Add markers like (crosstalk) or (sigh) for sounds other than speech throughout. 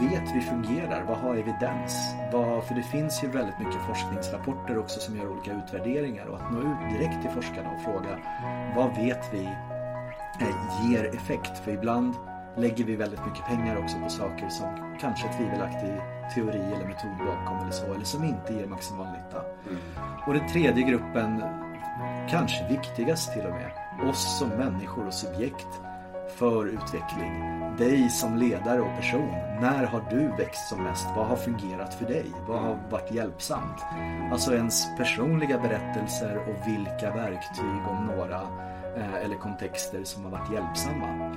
vet vi fungerar? Vad har evidens? Vad, för det finns ju väldigt mycket forskningsrapporter också som gör olika utvärderingar och att nå ut direkt till forskarna och fråga vad vet vi eh, ger effekt? För ibland lägger vi väldigt mycket pengar också på saker som kanske tvivelaktig teori eller metod bakom eller så, eller som inte ger maximal nytta. Mm. Och den tredje gruppen, kanske viktigast till och med, oss som människor och subjekt för utveckling. Dig som ledare och person. När har du växt som mest? Vad har fungerat för dig? Vad har varit hjälpsamt? Alltså ens personliga berättelser och vilka verktyg om några eh, eller kontexter som har varit hjälpsamma.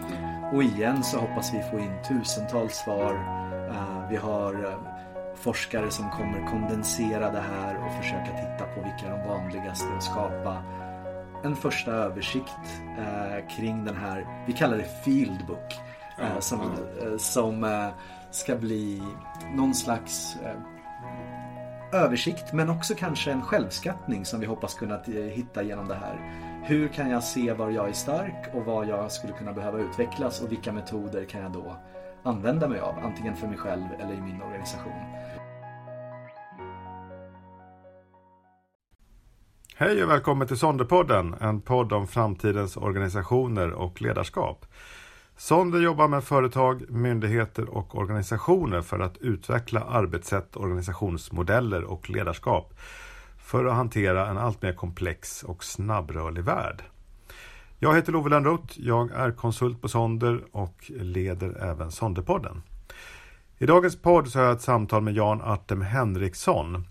Och igen så hoppas vi få in tusentals svar. Eh, vi har eh, forskare som kommer kondensera det här och försöka titta på vilka de vanligaste och skapa en första översikt eh, kring den här, vi kallar det Fieldbook. Eh, som, eh, som eh, ska bli någon slags eh, översikt men också kanske en självskattning som vi hoppas kunna hitta genom det här. Hur kan jag se var jag är stark och vad jag skulle kunna behöva utvecklas och vilka metoder kan jag då använda mig av, antingen för mig själv eller i min organisation. Hej och välkommen till Sonderpodden, en podd om framtidens organisationer och ledarskap. Sonder jobbar med företag, myndigheter och organisationer för att utveckla arbetssätt, organisationsmodeller och ledarskap för att hantera en allt mer komplex och snabbrörlig värld. Jag heter Love Lönnroth, jag är konsult på Sonder och leder även Sonderpodden. I dagens podd så har jag ett samtal med Jan Artem Henriksson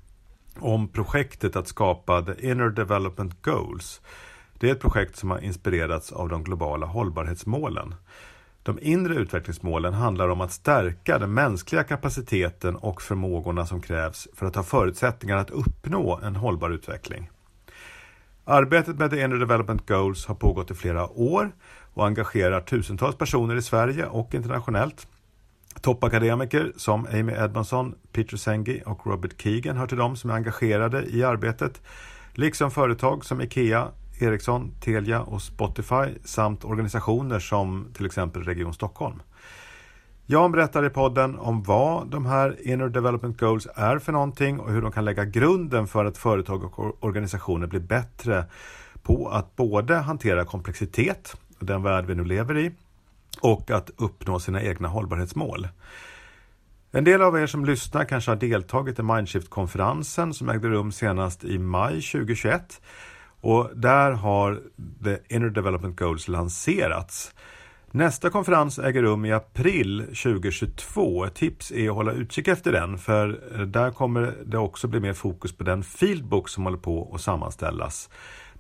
om projektet att skapa The Inner Development Goals. Det är ett projekt som har inspirerats av de globala hållbarhetsmålen. De inre utvecklingsmålen handlar om att stärka den mänskliga kapaciteten och förmågorna som krävs för att ha förutsättningar att uppnå en hållbar utveckling. Arbetet med The Inner Development Goals har pågått i flera år och engagerar tusentals personer i Sverige och internationellt. Toppakademiker som Amy Edmondson, Peter Senge och Robert Keegan hör till dem som är engagerade i arbetet, liksom företag som IKEA, Ericsson, Telia och Spotify samt organisationer som till exempel Region Stockholm. Jan berättar i podden om vad de här Inner Development Goals är för någonting och hur de kan lägga grunden för att företag och organisationer blir bättre på att både hantera komplexitet, den värld vi nu lever i, och att uppnå sina egna hållbarhetsmål. En del av er som lyssnar kanske har deltagit i Mindshift-konferensen som ägde rum senast i maj 2021. Och där har The Inner Development Goals lanserats. Nästa konferens äger rum i april 2022. Ett tips är att hålla utkik efter den för där kommer det också bli mer fokus på den fieldbook som håller på att sammanställas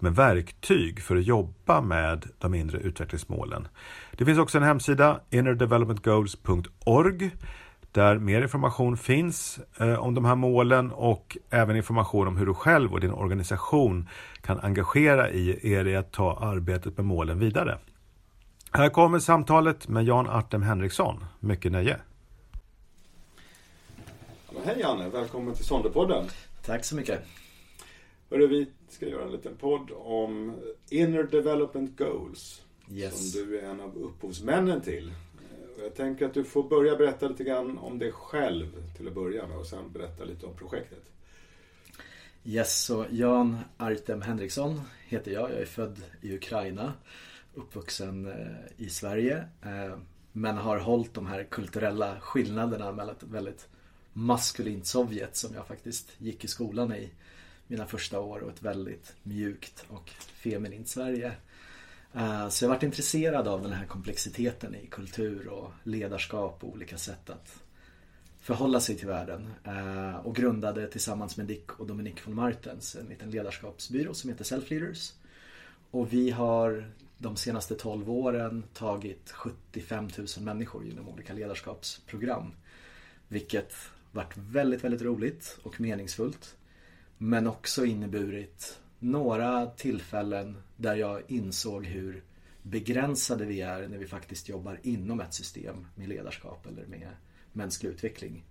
med verktyg för att jobba med de inre utvecklingsmålen. Det finns också en hemsida, innerdevelopmentgoals.org där mer information finns eh, om de här målen och även information om hur du själv och din organisation kan engagera i er i att ta arbetet med målen vidare. Här kommer samtalet med Jan Artem Henriksson. Mycket nöje! Hej Janne, välkommen till Sonderpodden. Tack så mycket. Hörru, vi ska göra en liten podd om Inner Development Goals. Yes. Som du är en av upphovsmännen till. Jag tänker att du får börja berätta lite grann om dig själv till att börja med och sen berätta lite om projektet. Yes, så Jan Artem Henriksson heter jag. Jag är född i Ukraina. Uppvuxen eh, i Sverige. Eh, men har hållit de här kulturella skillnaderna mellan ett väldigt maskulint Sovjet som jag faktiskt gick i skolan i mina första år och ett väldigt mjukt och feminint Sverige. Eh, så jag varit intresserad av den här komplexiteten i kultur och ledarskap och olika sätt att förhålla sig till världen. Eh, och grundade tillsammans med Dick och Dominique von Martens en liten ledarskapsbyrå som heter Self Leaders. Och vi har de senaste 12 åren tagit 75 000 människor genom olika ledarskapsprogram. Vilket varit väldigt, väldigt roligt och meningsfullt. Men också inneburit några tillfällen där jag insåg hur begränsade vi är när vi faktiskt jobbar inom ett system med ledarskap eller med mänsklig utveckling.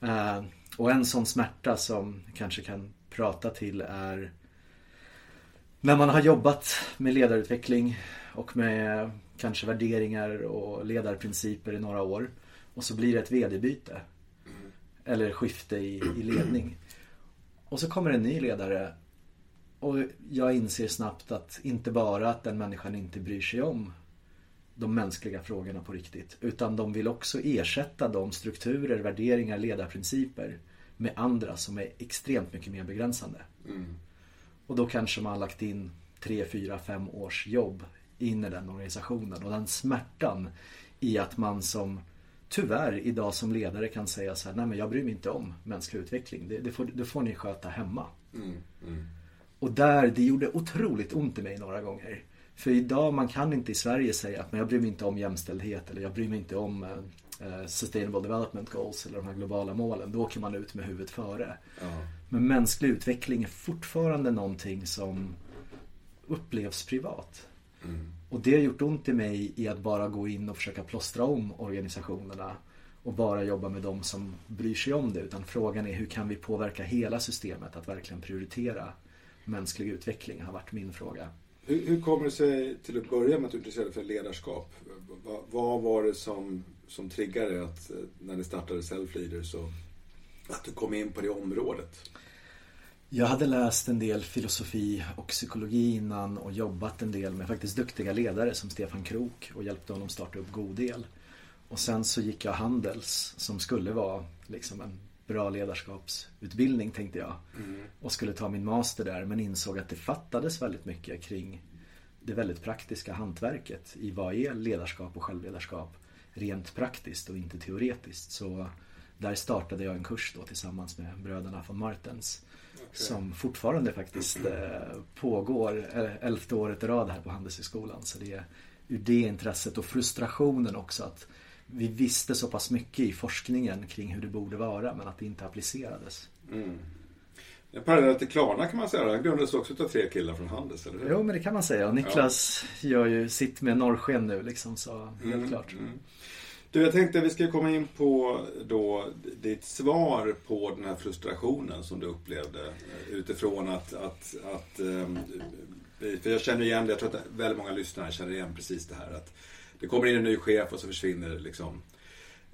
Mm. Uh, och en sån smärta som kanske kan prata till är när man har jobbat med ledarutveckling och med kanske värderingar och ledarprinciper i några år Och så blir det ett vd-byte. Eller skifte i, i ledning. Och så kommer en ny ledare och jag inser snabbt att inte bara att den människan inte bryr sig om de mänskliga frågorna på riktigt. Utan de vill också ersätta de strukturer, värderingar, ledarprinciper med andra som är extremt mycket mer begränsande. Mm. Och då kanske man har lagt in tre, fyra, fem års jobb in i den organisationen. Och den smärtan i att man som tyvärr idag som ledare kan säga så här, nej men jag bryr mig inte om mänsklig utveckling. Det, det, får, det får ni sköta hemma. Mm, mm. Och där, det gjorde otroligt ont i mig några gånger. För idag, man kan inte i Sverige säga att men jag bryr mig inte om jämställdhet eller jag bryr mig inte om uh, Sustainable Development Goals eller de här globala målen. Då åker man ut med huvudet före. Ja. Men mänsklig utveckling är fortfarande någonting som upplevs privat. Mm. Och det har gjort ont i mig i att bara gå in och försöka plåstra om organisationerna och bara jobba med de som bryr sig om det. Utan frågan är hur kan vi påverka hela systemet att verkligen prioritera mänsklig utveckling har varit min fråga. Hur, hur kommer det sig till att börja med att du intresserade för ledarskap? Va, vad var det som, som triggade att eh, när ni startade Selfleader så att du kom in på det området? Jag hade läst en del filosofi och psykologi innan och jobbat en del med faktiskt duktiga ledare som Stefan Krok och hjälpte honom starta upp Godel. Och sen så gick jag Handels som skulle vara liksom en bra ledarskapsutbildning tänkte jag. Mm. Och skulle ta min master där men insåg att det fattades väldigt mycket kring det väldigt praktiska hantverket i vad är ledarskap och självledarskap rent praktiskt och inte teoretiskt. Så där startade jag en kurs då tillsammans med bröderna von Martens som fortfarande faktiskt eh, pågår eh, elfte året i rad här på Handelshögskolan. Så det är ur det intresset och frustrationen också att vi visste så pass mycket i forskningen kring hur det borde vara men att det inte applicerades. Mm. En parallell till Klarna kan man säga. Den grundades också av tre killar från Handels, eller hur? Jo, men det kan man säga. Och Niklas ja. gör ju sitt med norrsken nu liksom, så helt mm, klart. Mm. Du, jag tänkte att vi ska komma in på då ditt svar på den här frustrationen som du upplevde eh, utifrån att, att, att ehm, för jag känner igen det, jag tror att väldigt många lyssnare känner igen precis det här att det kommer in en ny chef och så försvinner liksom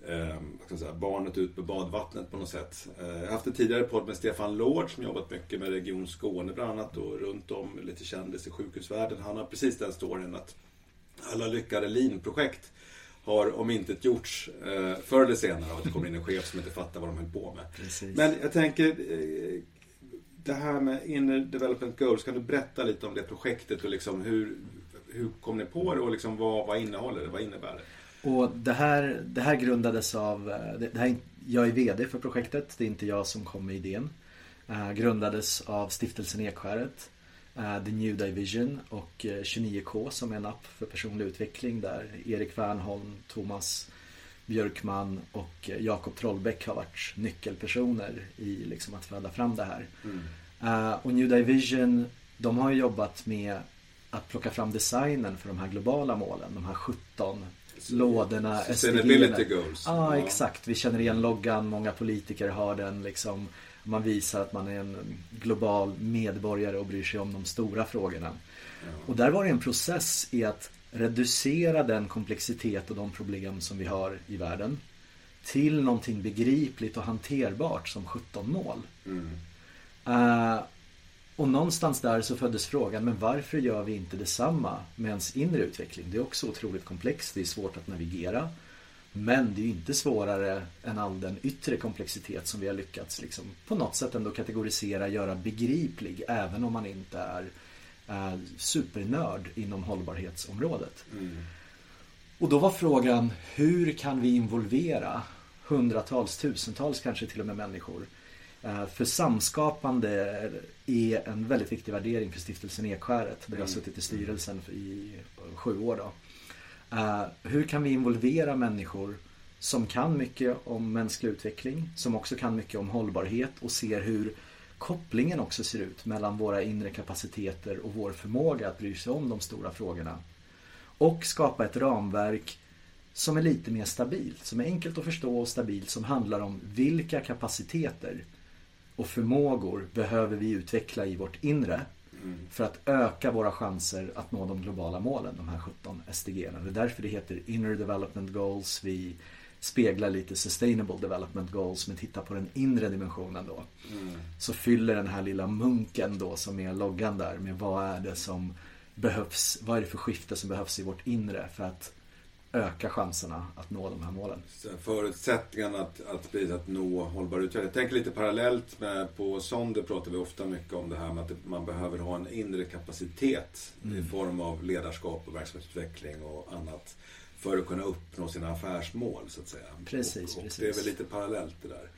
eh, säga, barnet ut på badvattnet på något sätt. Eh, jag har haft en tidigare podd med Stefan Lord som jobbat mycket med Region Skåne bland annat och runt om lite kändis i sjukhusvärlden. Han har precis den storyn att alla lyckade lean-projekt har om inte gjorts eh, förr eller senare av att det kommer in en chef som inte fattar vad de höll på med. Precis. Men jag tänker eh, det här med Inner Development Goals, kan du berätta lite om det projektet och liksom hur, hur kom ni på det och liksom vad, vad innehåller det? Vad innebär det? Och det här, det här grundades av, eh, det här, jag är VD för projektet, det är inte jag som kom med idén. Grundades av stiftelsen Ekskäret The New Division och 29K som är en app för personlig utveckling där Erik Wernholm, Thomas Björkman och Jakob Trollbäck har varit nyckelpersoner i liksom att föda fram det här. Mm. Och New Division, de har jobbat med att plocka fram designen för de här globala målen. De här 17 lådorna. Sustainability goals. Ja, ja, exakt. Vi känner igen loggan. Många politiker har den. Liksom, man visar att man är en global medborgare och bryr sig om de stora frågorna. Och där var det en process i att reducera den komplexitet och de problem som vi har i världen till någonting begripligt och hanterbart som 17 mål. Mm. Uh, och någonstans där så föddes frågan, men varför gör vi inte detsamma med ens inre utveckling? Det är också otroligt komplext, det är svårt att navigera. Men det är ju inte svårare än all den yttre komplexitet som vi har lyckats liksom, på något sätt ändå kategorisera, göra begriplig, även om man inte är eh, supernörd inom hållbarhetsområdet. Mm. Och då var frågan, hur kan vi involvera hundratals, tusentals kanske till och med människor Eh, för samskapande är en väldigt viktig värdering för stiftelsen Ekskäret där jag har mm. suttit i styrelsen i sju år. Då. Eh, hur kan vi involvera människor som kan mycket om mänsklig utveckling, som också kan mycket om hållbarhet och ser hur kopplingen också ser ut mellan våra inre kapaciteter och vår förmåga att bry sig om de stora frågorna. Och skapa ett ramverk som är lite mer stabilt, som är enkelt att förstå och stabilt, som handlar om vilka kapaciteter och förmågor behöver vi utveckla i vårt inre mm. för att öka våra chanser att nå de globala målen, de här 17 SDG. Det är därför det heter Inner Development Goals. Vi speglar lite Sustainable Development Goals men tittar på den inre dimensionen då. Mm. Så fyller den här lilla munken då som är loggan där med vad är det som behövs, vad är det för skifte som behövs i vårt inre för att öka chanserna att nå de här målen. Förutsättningarna att, att, att nå hållbar utveckling. Jag tänker lite parallellt med på Sonder pratar vi ofta mycket om det här med att man behöver ha en inre kapacitet mm. i form av ledarskap och verksamhetsutveckling och annat för att kunna uppnå sina affärsmål så att säga. Precis, och, och precis. Det är väl lite parallellt det där.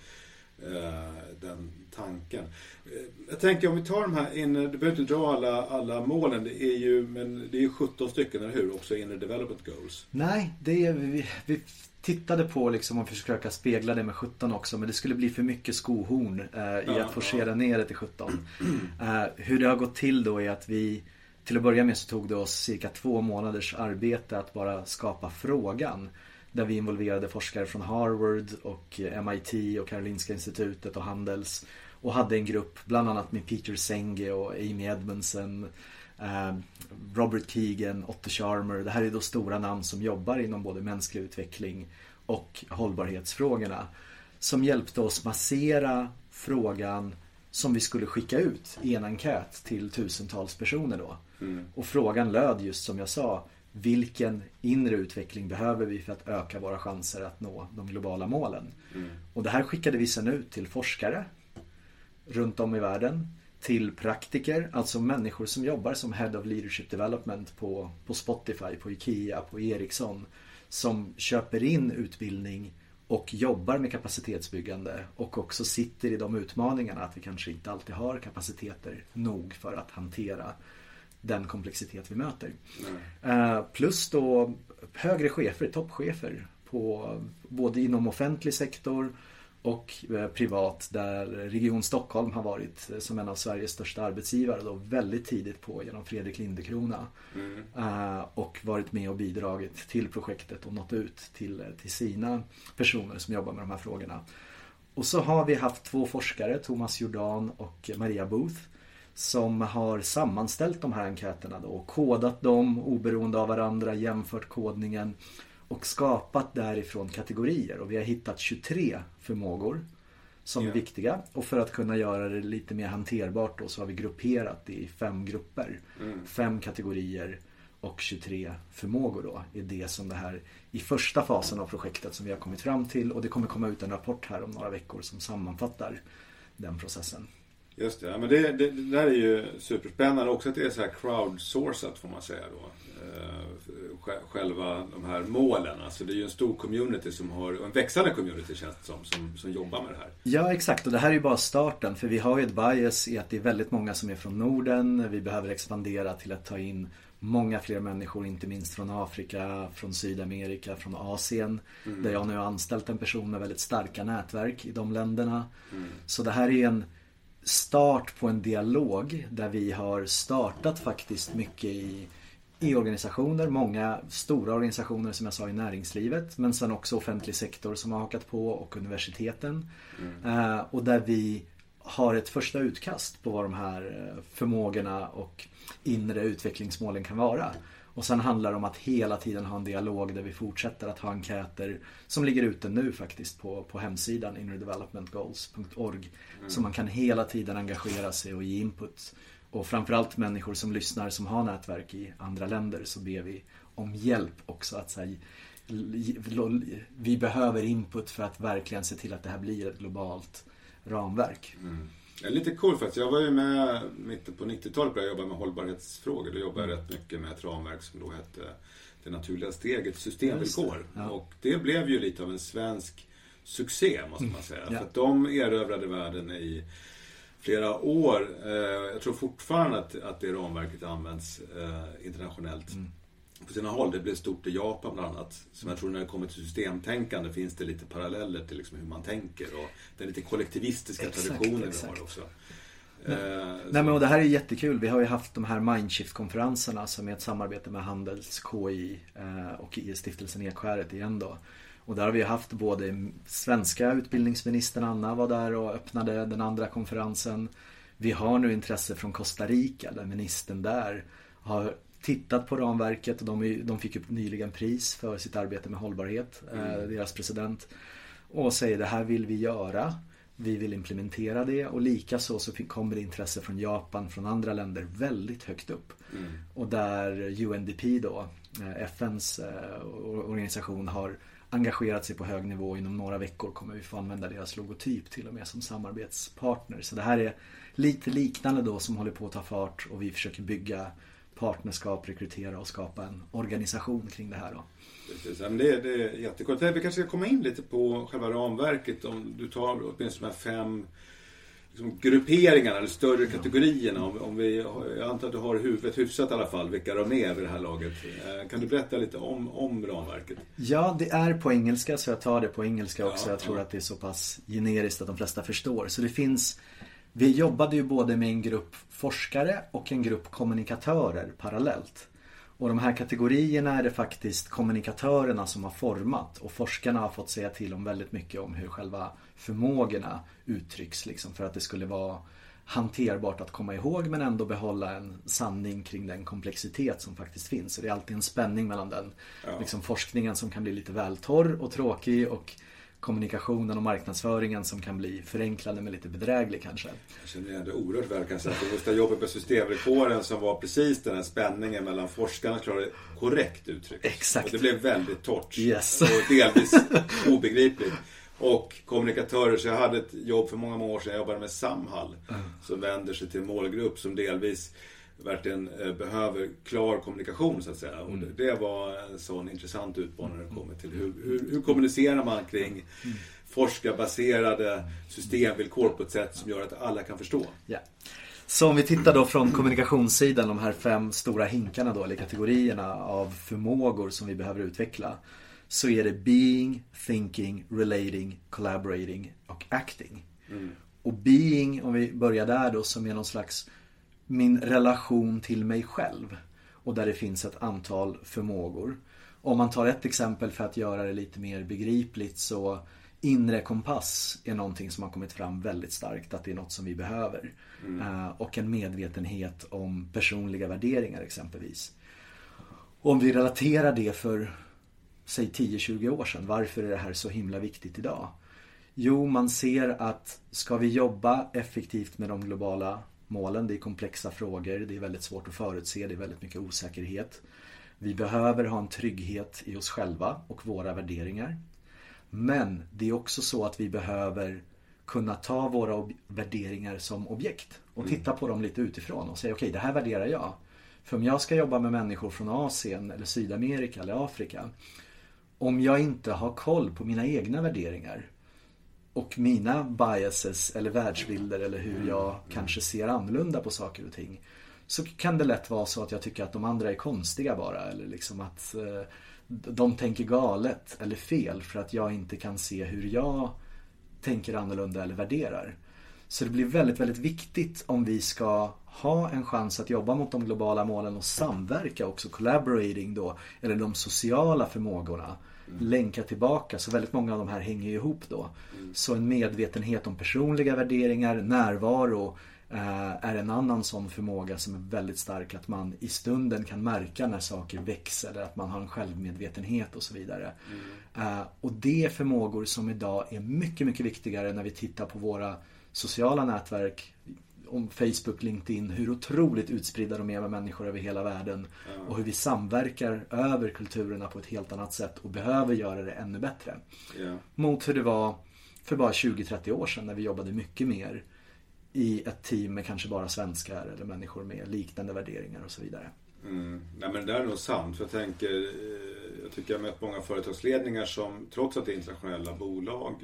Eh, den tanken. Eh, jag tänker om vi tar de här inre, du behöver inte dra alla, alla målen, det är ju men det är 17 stycken, eller hur? Också inre development goals. Nej, det är, vi, vi tittade på liksom att försöka spegla det med 17 också men det skulle bli för mycket skohorn eh, i ja, att forcera ja. ner det till 17. (clears throat) Eh, hur det har gått till då är att vi till att börja med så tog det oss cirka två månaders arbete att bara skapa frågan. Där vi involverade forskare från Harvard och MIT och Karolinska institutet och Handels. Och hade en grupp bland annat med Peter Senge och Amy Edmondson. Eh, Robert Keegan, Otto Charmer. Det här är då stora namn som jobbar inom både mänsklig utveckling och hållbarhetsfrågorna. Som hjälpte oss massera frågan som vi skulle skicka ut i en enkät till tusentals personer då. Mm. Och frågan löd just som jag sa vilken inre utveckling behöver vi för att öka våra chanser att nå de globala målen? Mm. Och det här skickade vi sedan ut till forskare runt om i världen, till praktiker, alltså människor som jobbar som Head of Leadership Development på, på Spotify, på IKEA, på Ericsson, som köper in utbildning och jobbar med kapacitetsbyggande och också sitter i de utmaningarna att vi kanske inte alltid har kapaciteter nog för att hantera den komplexitet vi möter. Mm. Plus då högre chefer, toppchefer på, både inom offentlig sektor och eh, privat där Region Stockholm har varit eh, som en av Sveriges största arbetsgivare då väldigt tidigt på genom Fredrik Lindekrona. Mm. Och varit med och bidragit till projektet och nått ut till, till sina personer som jobbar med de här frågorna. Och så har vi haft två forskare, Thomas Jordan och Maria Booth som har sammanställt de här enkäterna då och kodat dem oberoende av varandra, jämfört kodningen och skapat därifrån kategorier och vi har hittat 23 förmågor som yeah. är viktiga och för att kunna göra det lite mer hanterbart då så har vi grupperat det i fem grupper. Mm. Fem kategorier och 23 förmågor då är det som det här i första fasen av projektet som vi har kommit fram till och det kommer komma ut en rapport här om några veckor som sammanfattar den processen. Just det, ja, men det, det, det, där är ju superspännande också att det är så här crowdsourcat får man säga då. Eh, själva de här målen. Alltså det är ju en stor community som har, en växande community känns det som, som, som jobbar med det här. Ja exakt och det här är ju bara starten för vi har ju ett bias i att det är väldigt många som är från Norden. Vi behöver expandera till att ta in många fler människor, inte minst från Afrika, från Sydamerika, från Asien. Mm. Där jag nu har anställt en person med väldigt starka nätverk i de länderna. Mm. Så det här är en start på en dialog där vi har startat faktiskt mycket i, i organisationer, många stora organisationer som jag sa i näringslivet men sen också offentlig sektor som har hakat på och universiteten. Mm. Uh, och där vi har ett första utkast på vad de här eh, förmågorna och inre utvecklingsmålen kan vara. Och sen handlar det om att hela tiden ha en dialog där vi fortsätter att ha enkäter som ligger ute nu faktiskt på, på hemsidan innerdevelopmentgoals.org. Mm. Så man kan hela tiden engagera sig och ge input. Och framförallt människor som lyssnar som har nätverk i andra länder så ber vi om hjälp också att säga vi behöver input för att verkligen se till att det här blir ett globalt ramverk. Mm. Det är lite cool faktiskt. Jag var ju med mitten på 90-talet började jobba med hållbarhetsfrågor. Då jobbade jag mm. rätt mycket med ett ramverk som då hette Det naturliga steget systemvillkor. Ja. Och det blev ju lite av en svensk succé måste man säga. Mm. Ja. För att de erövrade världen i flera år. Eh, jag tror fortfarande att, att det ramverket används eh, internationellt. Mm på sina håll. Det blev stort i Japan bland annat. Som jag tror när det kommer till systemtänkande finns det lite paralleller till liksom hur man tänker och den lite kollektivistiska exakt, traditionen exakt. vi har också. Nej. Eh, Nej men och det här är jättekul. Vi har ju haft de här Mindshift-konferenserna som är ett samarbete med Handels, KI eh, och stiftelsen Ekskäret igen då. Och där har vi haft både svenska utbildningsministern Anna var där och öppnade den andra konferensen. Vi har nu intresse från Costa Rica där ministern där har tittat på ramverket och de, de fick ju nyligen pris för sitt arbete med hållbarhet, mm. deras president. Och säger det här vill vi göra. Vi vill implementera det och likaså så kommer det intresse från Japan, från andra länder väldigt högt upp. Mm. Och där UNDP då, eh, FNs eh, organisation har engagerat sig på hög nivå. Inom några veckor kommer vi få använda deras logotyp till och med som samarbetspartner. Så det här är lite liknande då som håller på att ta fart och vi försöker bygga partnerskap, rekrytera och skapa en organisation kring det här. Då. Precis, det, det är jättekort. Vi kanske ska komma in lite på själva ramverket. Om du tar åtminstone de här fem liksom, grupperingarna, eller större kategorierna. Om, om vi, jag antar att du har huvudet hyfsat i alla fall, vilka de är vid det här laget. Eh, kan du berätta lite om, om ramverket? Ja, det är på engelska, så jag tar det på engelska också. Ja, jag tror ja. att det är så pass generiskt att de flesta förstår. Så det finns vi jobbade ju både med en grupp forskare och en grupp kommunikatörer parallellt. Och de här kategorierna är det faktiskt kommunikatörerna som har format och forskarna har fått säga till om väldigt mycket om hur själva förmågorna uttrycks liksom för att det skulle vara hanterbart att komma ihåg men ändå behålla en sanning kring den komplexitet som faktiskt finns. Så det är alltid en spänning mellan den ja. liksom, forskningen som kan bli lite väl torr och tråkig och kommunikationen och marknadsföringen som kan bli förenklande men lite bedräglig kanske. Jag känner igen det oerhört väl kan jag säga. Just det jobbet med systemvillkoren som var precis den här spänningen mellan forskarna klarade korrekt uttryck. Exakt. Och det blev väldigt torrt. Yes. Och delvis (laughs) obegripligt. Och kommunikatörer, så jag hade ett jobb för många, många år sedan. Jag jobbade med Samhall. Mm. Som vänder sig till en målgrupp som delvis verkligen eh, behöver klar kommunikation så att säga. Och mm. det var en sån intressant utmaning när det kommer till hur, hur, hur kommunicerar man kring mm. forskarbaserade systemvillkor på ett sätt som gör att alla kan förstå. Ja. Så om vi tittar då från kommunikationssidan, de här fem stora hinkarna då, eller kategorierna av förmågor som vi behöver utveckla. Så är det being, thinking, relating, collaborating och acting. Mm. Och being, om vi börjar där då, som är någon slags min relation till mig själv. Och där det finns ett antal förmågor. Om man tar ett exempel för att göra det lite mer begripligt så inre kompass är någonting som har kommit fram väldigt starkt att det är något som vi behöver. Mm. Uh, och en medvetenhet om personliga värderingar exempelvis. Om vi relaterar det för säg 10-20 år sedan, varför är det här så himla viktigt idag? Jo, man ser att ska vi jobba effektivt med de globala målen. Det är komplexa frågor, det är väldigt svårt att förutse, det är väldigt mycket osäkerhet. Vi behöver ha en trygghet i oss själva och våra värderingar. Men det är också så att vi behöver kunna ta våra värderingar som objekt och mm. titta på dem lite utifrån och säga okej, okay, det här värderar jag. För om jag ska jobba med människor från Asien eller Sydamerika eller Afrika om jag inte har koll på mina egna värderingar och mina biases eller världsbilder eller hur jag kanske ser annorlunda på saker och ting. Så kan det lätt vara så att jag tycker att de andra är konstiga bara eller liksom att eh, de tänker galet eller fel för att jag inte kan se hur jag tänker annorlunda eller värderar. Så det blir väldigt, väldigt viktigt om vi ska ha en chans att jobba mot de globala målen och samverka också, collaborating då, eller de sociala förmågorna länka tillbaka. Så väldigt många av de här hänger ihop då. Mm. Så en medvetenhet om personliga värderingar, närvaro eh, är en annan sån förmåga som är väldigt stark. Att man i stunden kan märka när saker växer eller att man har en självmedvetenhet och så vidare. Mm. Eh, och det är förmågor som idag är mycket, mycket viktigare när vi tittar på våra sociala nätverk om Facebook, LinkedIn, hur otroligt utspridda de är med människor över hela världen. Ja. Och hur vi samverkar över kulturerna på ett helt annat sätt och behöver göra det ännu bättre. Ja. Mot hur det var för bara 20-30 år sedan när vi jobbade mycket mer i ett team med kanske bara svenskar eller människor med liknande värderingar och så vidare. Mm. Nej, men det där är nog sant. För jag, tänker, eh, jag tycker jag har mött många företagsledningar som trots att det är internationella bolag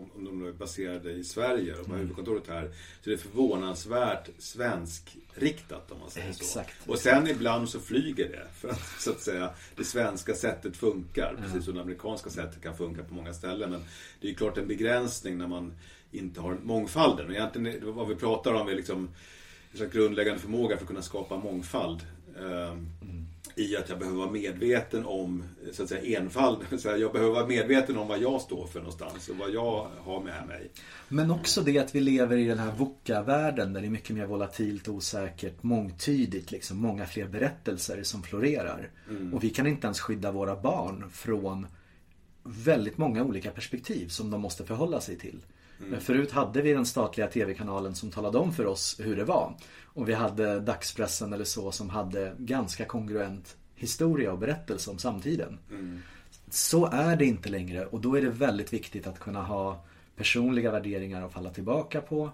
om, de är baserade i Sverige och har mm. huvudkontoret här. Så det är förvånansvärt svenskriktat om man säger Exakt. så. Och sen ibland så flyger det. (laughs) För att så att säga det svenska sättet funkar. Ja. Precis som det amerikanska sättet kan funka på många ställen. Men det är ju klart en begränsning när man inte har mångfalden. Och egentligen vad vi pratar om är liksom en grundläggande förmåga för att kunna skapa mångfald. Ehm, mm. I att jag behöver vara medveten om så att säga, enfald. (laughs) Så jag behöver vara medveten om vad jag står för någonstans och vad jag har med mig. Men också det att vi lever i den här VUCA-världen där det är mycket mer volatilt, osäkert, mångtydigt. Liksom, många fler berättelser som florerar. Mm. Och vi kan inte ens skydda våra barn från väldigt många olika perspektiv som de måste förhålla sig till. Mm. Förut hade vi den statliga tv-kanalen som talade om för oss hur det var. Och vi hade dagspressen eller så som hade ganska kongruent historia och berättelse om samtiden. Mm. Så är det inte längre och då är det väldigt viktigt att kunna ha personliga värderingar att falla tillbaka på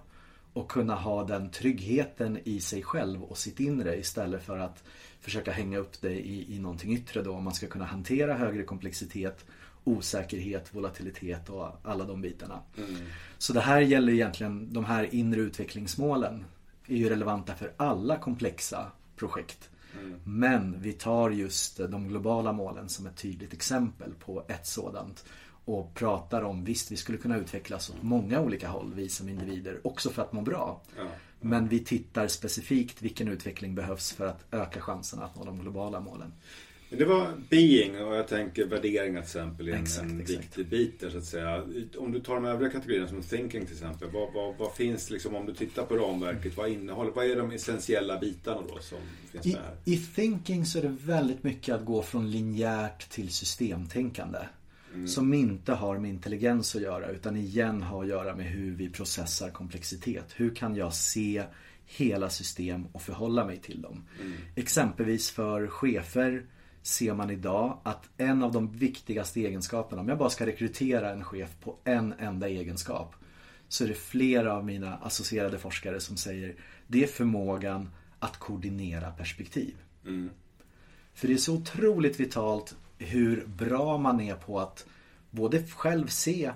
och kunna ha den tryggheten i sig själv och sitt inre istället för att försöka hänga upp det i, i någonting yttre då om man ska kunna hantera högre komplexitet osäkerhet, volatilitet och alla de bitarna. Mm. Så det här gäller egentligen, de här inre utvecklingsmålen är ju relevanta för alla komplexa projekt. Mm. Men vi tar just de globala målen som ett tydligt exempel på ett sådant. Och pratar om, visst vi skulle kunna utvecklas åt många olika håll, vi som individer, också för att må bra. Ja. Men vi tittar specifikt vilken utveckling behövs för att öka chanserna att nå de globala målen. Men det var being och jag tänker värderingar till exempel är en, exakt, en exakt. viktig bit där så att säga. Om du tar de övriga kategorierna som thinking till exempel. Vad, vad, vad, finns liksom om du tittar på ramverket? Vad innehåller, vad är de essentiella bitarna då som finns I, med här? I thinking så är det väldigt mycket att gå från linjärt till systemtänkande. Mm. Som inte har med intelligens att göra utan igen har att göra med hur vi processar komplexitet. Hur kan jag se hela system och förhålla mig till dem? Mm. Exempelvis för chefer ser man idag att en av de viktigaste egenskaperna, om jag bara ska rekrytera en chef på en enda egenskap, så är det flera av mina associerade forskare som säger det är förmågan att koordinera perspektiv. Mm. För det är så otroligt vitalt hur bra man är på att både själv se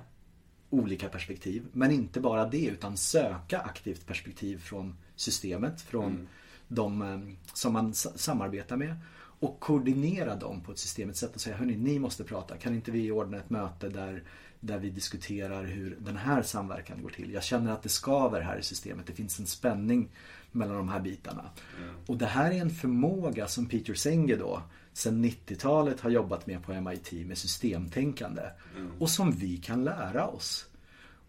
olika perspektiv, men inte bara det utan söka aktivt perspektiv från systemet, från mm. de eh, som man samarbetar med och koordinera dem på ett systemigt sätt och säga hörni, ni måste prata. Kan inte vi ordna ett möte där, där vi diskuterar hur den här samverkan går till? Jag känner att det skaver här i systemet. Det finns en spänning mellan de här bitarna. Mm. Och det här är en förmåga som Peter Senge då sedan 90-talet har jobbat med på MIT med systemtänkande. Mm. Och som vi kan lära oss.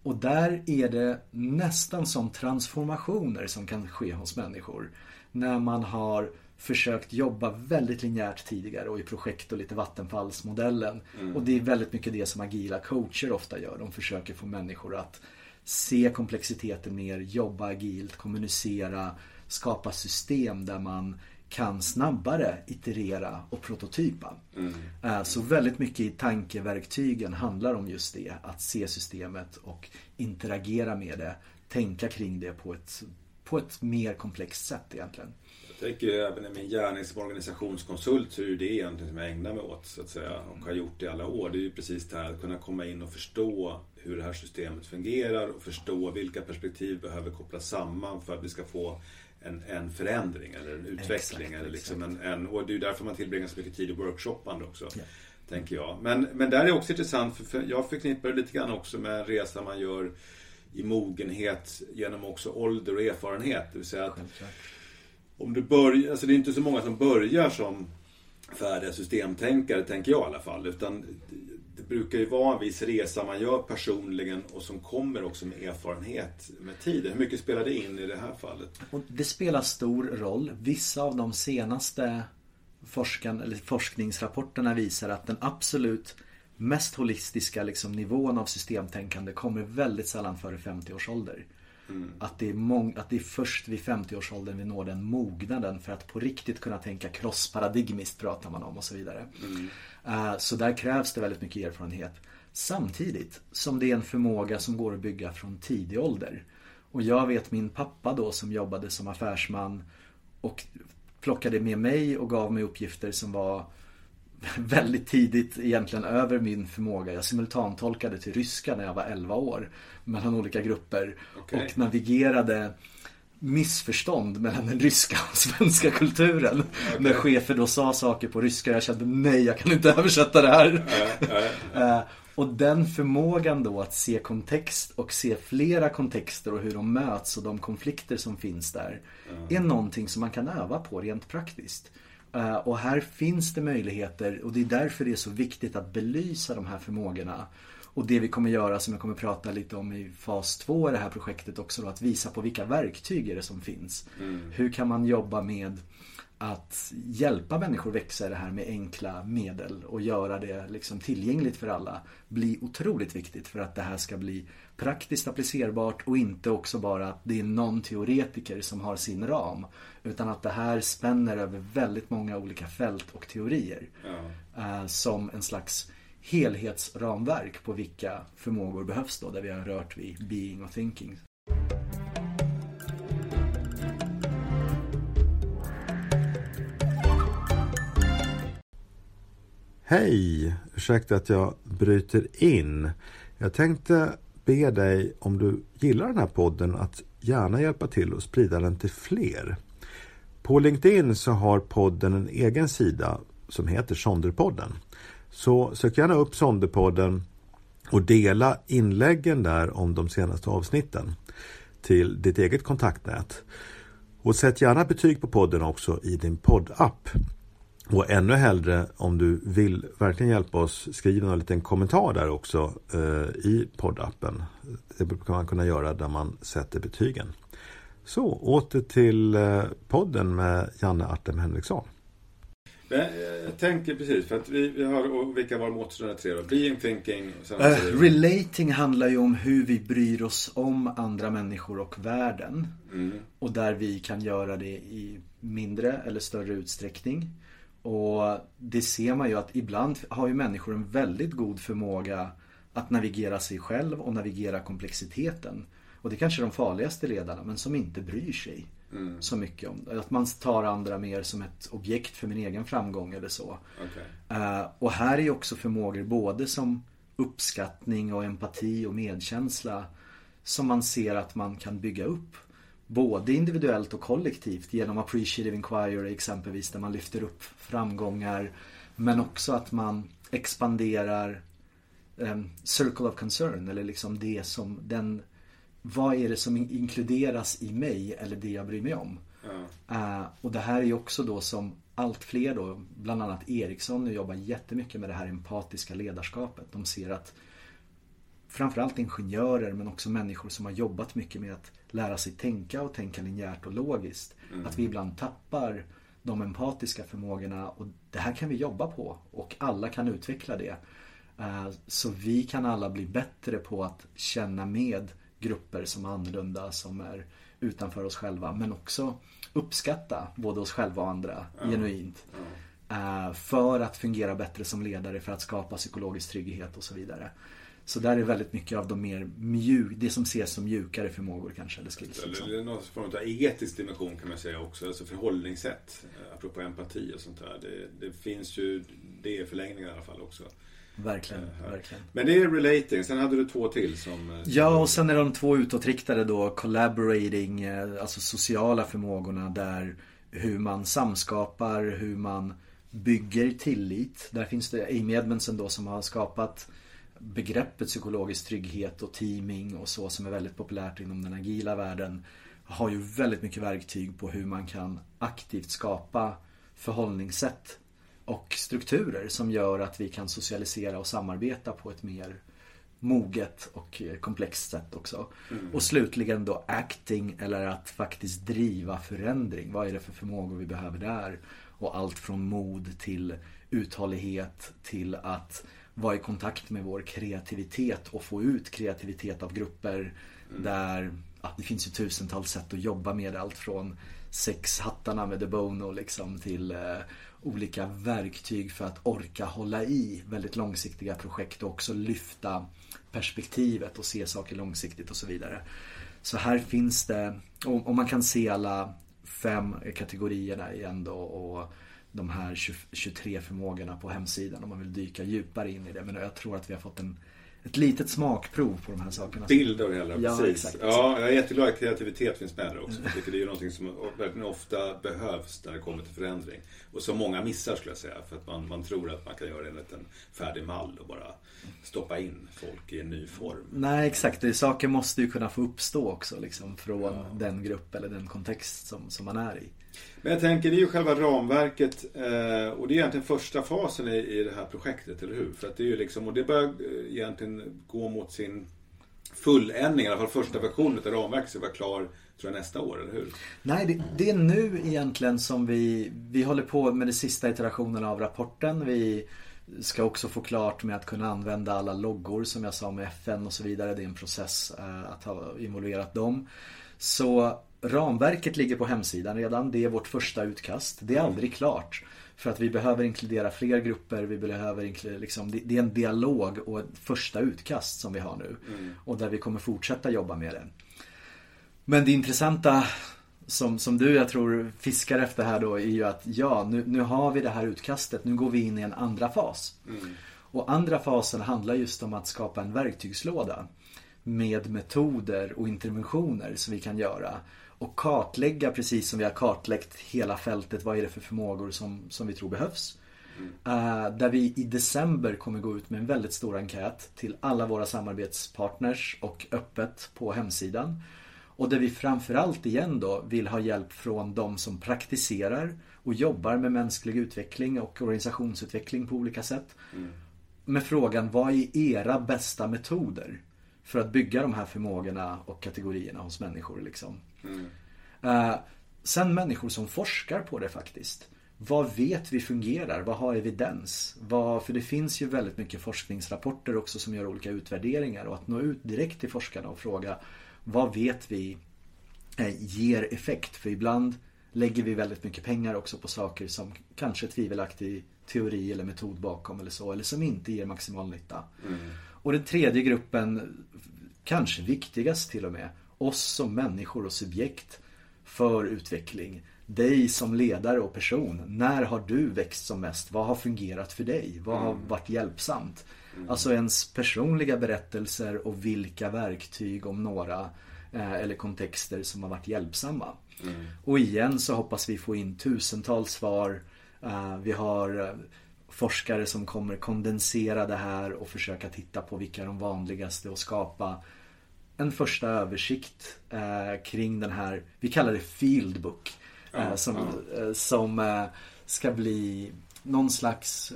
Och där är det nästan som transformationer som kan ske hos människor. När man har försökt jobba väldigt linjärt tidigare och i projekt och lite vattenfallsmodellen. Mm. Och det är väldigt mycket det som agila coacher ofta gör. De försöker få människor att se komplexiteten mer, jobba agilt, kommunicera, skapa system där man kan snabbare iterera och prototypa. Mm. Eh, så väldigt mycket i tankeverktygen handlar om just det. Att se systemet och interagera med det. Tänka kring det på ett, på ett mer komplext sätt egentligen tänker även i min gärning som organisationskonsult så är det egentligen som jag ägnar mig åt så att säga och har gjort det i alla år. Det är ju precis det här att kunna komma in och förstå hur det här systemet fungerar och förstå vilka perspektiv behöver kopplas samman för att vi ska få en, en förändring eller en utveckling. Exakt, eller liksom en, en, och det är därför man tillbringar så mycket tid i workshoppande också. Ja. Tänker jag. Men, men där är också intressant för, för jag förknippar det lite grann också med en resa man gör i mogenhet genom också ålder och erfarenhet. Det vill säga att Självklart om du börjar, alltså det är inte så många som börjar som färdiga systemtänkare, tänker jag i alla fall. Utan det brukar ju vara en viss resa man gör personligen och som kommer också med erfarenhet med tiden. Hur mycket spelar det in i det här fallet? Och det spelar stor roll. Vissa av de senaste forskan, eller forskningsrapporterna visar att den absolut mest holistiska liksom, nivån av systemtänkande kommer väldigt sällan före 50 års ålder. Mm. Att, det är mång- att det är först vid 50-årsåldern vi når den mognaden för att på riktigt kunna tänka crossparadigmiskt pratar man om och så vidare. Mm. Uh, så där krävs det väldigt mycket erfarenhet. Samtidigt som det är en förmåga som går att bygga från tidig ålder. Och jag vet min pappa då som jobbade som affärsman och plockade med mig och gav mig uppgifter som var (laughs) väldigt tidigt egentligen över min förmåga. Jag simultantolkade till ryska när jag var 11 år. Mellan olika grupper. Okay. Och navigerade missförstånd mellan den ryska och svenska kulturen. Okay. När chefer då sa saker på ryska jag kände nej, jag kan inte (laughs) översätta det här. Uh, och den förmågan då att se kontext och se flera kontexter och hur de möts och de konflikter som finns där. Är någonting som man kan öva på rent praktiskt. Eh, och här finns det möjligheter och det är därför det är så viktigt att belysa de här förmågorna. Och det vi kommer göra som jag kommer prata lite om i fas 2 i det här projektet också då, att visa på vilka verktyg är det som finns. Mm. Hur kan man jobba med att hjälpa människor växa i det här med enkla medel och göra det liksom tillgängligt för alla blir otroligt viktigt för att det här ska bli praktiskt applicerbart och inte också bara att det är någon teoretiker som har sin ram. Utan att det här spänner över väldigt många olika fält och teorier. Ja. Eh, som en slags helhetsramverk på vilka förmågor behövs då, där vi har rört vid being och thinking. Hej! Ursäkta att jag bryter in. Jag tänkte be dig, om du gillar den här podden, att gärna hjälpa till och sprida den till fler. På LinkedIn så har podden en egen sida som heter Sonderpodden. Så sök gärna upp Sonderpodden och dela inläggen där om de senaste avsnitten till ditt eget kontaktnät. Och sätt gärna betyg på podden också i din poddapp. Och ännu hellre om du vill verkligen hjälpa oss, skriv en liten kommentar där också eh, i poddappen. Det brukar man kunna göra där man sätter betygen. Så åter till eh, podden med Janne Artem Henriksson. Jag tänker precis, för att vi, vi har, och vilka var de återstående tre då? Being, thinking? Sen Uh, relating handlar ju om hur vi bryr oss om andra människor och världen. Mm. Och där vi kan göra det i mindre eller större utsträckning. Och det ser man ju att ibland har ju människor en väldigt god förmåga att navigera sig själv och navigera komplexiteten. Och det är kanske är de farligaste ledarna, men som inte bryr sig Mm. så mycket om det. Att man tar andra mer som ett objekt för min egen framgång eller så. Okay. Uh, och här är ju också förmågor både som uppskattning och empati och medkänsla som man ser att man kan bygga upp. Både individuellt och kollektivt genom appreciative inquiry exempelvis där man lyfter upp framgångar. Men också att man expanderar um, circle of concern eller liksom det som den vad är det som inkluderas i mig eller det jag bryr mig om? Ja. Uh, och det här är ju också då som allt fler då, bland annat Ericsson, nu jobbar jättemycket med det här empatiska ledarskapet. De ser att framförallt ingenjörer men också människor som har jobbat mycket med att lära sig tänka och tänka linjärt och logiskt. Mm. Att vi ibland tappar de empatiska förmågorna och det här kan vi jobba på och alla kan utveckla det. Uh, så vi kan alla bli bättre på att känna med grupper som är annorlunda, som är utanför oss själva. Men också uppskatta både oss själva och andra Ja. genuint. Ja. Eh, För att fungera bättre som ledare, för att skapa psykologisk trygghet och så vidare. Så där är väldigt mycket av de mer mjuk, det som ses som mjukare förmågor kanske. Eller skills, liksom. Eller någon form av etisk dimension kan man säga också. Alltså förhållningssätt. eh, Apropå empati och sånt där. Det, det finns ju det är förlängningar i alla fall också. Verkligen, Ja. verkligen. Men det är relating. Sen hade du två till som... eh, Ja, och sen är de två utåtriktade då, collaborating, eh, alltså sociala förmågorna där hur man samskapar, hur man bygger tillit. Där finns det Amy Edmondson då som har skapat begreppet psykologisk trygghet och teaming och så som är väldigt populärt inom den agila världen. Har ju väldigt mycket verktyg på hur man kan aktivt skapa förhållningssätt och strukturer som gör att vi kan socialisera och samarbeta på ett mer moget och komplext sätt också. Mm. Och slutligen då acting eller att faktiskt driva förändring. Vad är det för förmågor vi behöver där? Och allt från mod till uthållighet till att vara i kontakt med vår kreativitet och få ut kreativitet av grupper där ja, det finns ju tusentals sätt att jobba med allt från sex hattarna med The Bono liksom till eh, olika verktyg för att orka hålla i väldigt långsiktiga projekt och också lyfta perspektivet och se saker långsiktigt och så vidare. Så här finns det, och, och man kan se alla fem kategorierna igen då och de här 20, 23 förmågorna på hemsidan om man vill dyka djupare in i det. Men jag tror att vi har fått en, ett litet smakprov på de här sakerna. Bild av det hela, Ja, precis. exakt. Ja, jag är jätteglad att kreativitet finns med där också. Jag tycker det är ju någonting som verkligen ofta behövs när det kommer till förändring. Och som många missar skulle jag säga. För att man, man tror att man kan göra enligt en färdig mall och bara stoppa in folk i en ny form. Nej exakt, det, saker måste ju kunna få uppstå också liksom från Ja. den grupp eller den kontext som, som man är i. Men jag tänker, det är ju själva ramverket eh, och det är egentligen första fasen i, i det här projektet, eller hur? För att det är ju liksom, och det börjar eh, egentligen gå mot sin fulländning, i alla fall första versionen av ramverket ska vara klar tror jag nästa år, eller hur? Nej, det, det, är nu egentligen som vi, vi håller på med de sista iterationerna av rapporten. Vi ska också få klart med att kunna använda alla loggor som jag sa med FN och så vidare. Det är en process eh, att ha involverat dem. Så ramverket ligger på hemsidan redan. Det är vårt första utkast. Det är aldrig klart. För att vi behöver inkludera fler grupper. Vi behöver liksom, det är en dialog och ett första utkast som vi har nu. Mm. Och där vi kommer fortsätta jobba med det. Men det intressanta som, som du jag tror fiskar efter här då är ju att ja, nu, nu har vi det här utkastet. Nu går vi in i en andra fas. Mm. Och andra fasen handlar just om att skapa en verktygslåda med metoder och interventioner som vi kan göra. Och kartlägga precis som vi har kartlagt hela fältet. Vad är det för förmågor som, som vi tror behövs. Mm. Uh, där vi i december kommer gå ut med en väldigt stor enkät till alla våra samarbetspartners och öppet på hemsidan. Och där vi framförallt igen då vill ha hjälp från de som praktiserar och jobbar med mänsklig utveckling och organisationsutveckling på olika sätt. Mm. Med frågan, vad är era bästa metoder? För att bygga de här förmågorna och kategorierna hos människor. Liksom. Mm. Uh, sen människor som forskar på det faktiskt. Vad vet vi fungerar? Vad har evidens? Vad, för det finns ju väldigt mycket forskningsrapporter också som gör olika utvärderingar och att nå ut direkt till forskarna och fråga vad vet vi eh, ger effekt? För ibland lägger vi väldigt mycket pengar också på saker som kanske tvivelaktig teori eller metod bakom eller så. Eller som inte ger maximal nytta. Mm. Och den tredje gruppen, kanske viktigast till och med, oss som människor och subjekt för utveckling. Dig som ledare och person. När har du växt som mest? Vad har fungerat för dig? Vad har mm. varit hjälpsamt? Mm. Alltså ens personliga berättelser och vilka verktyg om några eh, eller kontexter som har varit hjälpsamma. Mm. Och igen så hoppas vi få in tusentals svar. Eh, vi har eh, forskare som kommer kondensera det här och försöka titta på vilka är de vanligaste och skapa en första översikt eh, kring den här, vi kallar det Fieldbook. Eh, ja, som. Eh, som ska bli någon slags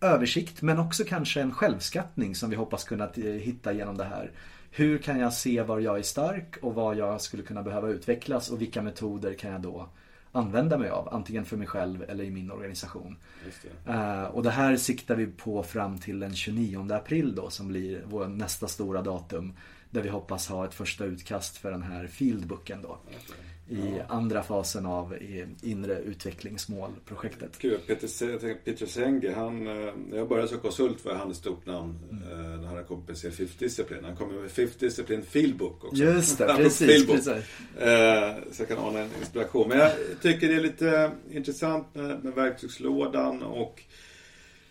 översikt men också kanske en självskattning som vi hoppas kunna hitta genom det här. Hur kan jag se var jag är stark och vad jag skulle kunna behöva utvecklas och vilka metoder kan jag då använda mig av. Antingen för mig själv eller i min organisation. Det. Uh, och det här siktar vi på fram till den 29 april då som blir vår nästa stora datum. Där vi hoppas ha ett första utkast för den här fieldbooken då. Okay i andra fasen av inre utvecklingsmålprojektet. Peter, Peter Senge, han, eh, när jag började som konsult var han ett stort namn mm. Eh, när han kom med sin Fifth Discipline. Han kom med Fifth Discipline Fieldbook också. Just det, (laughs) precis. Precis. Eh, så jag kan ana en inspiration. Men jag tycker det är lite intressant med, med verktygslådan och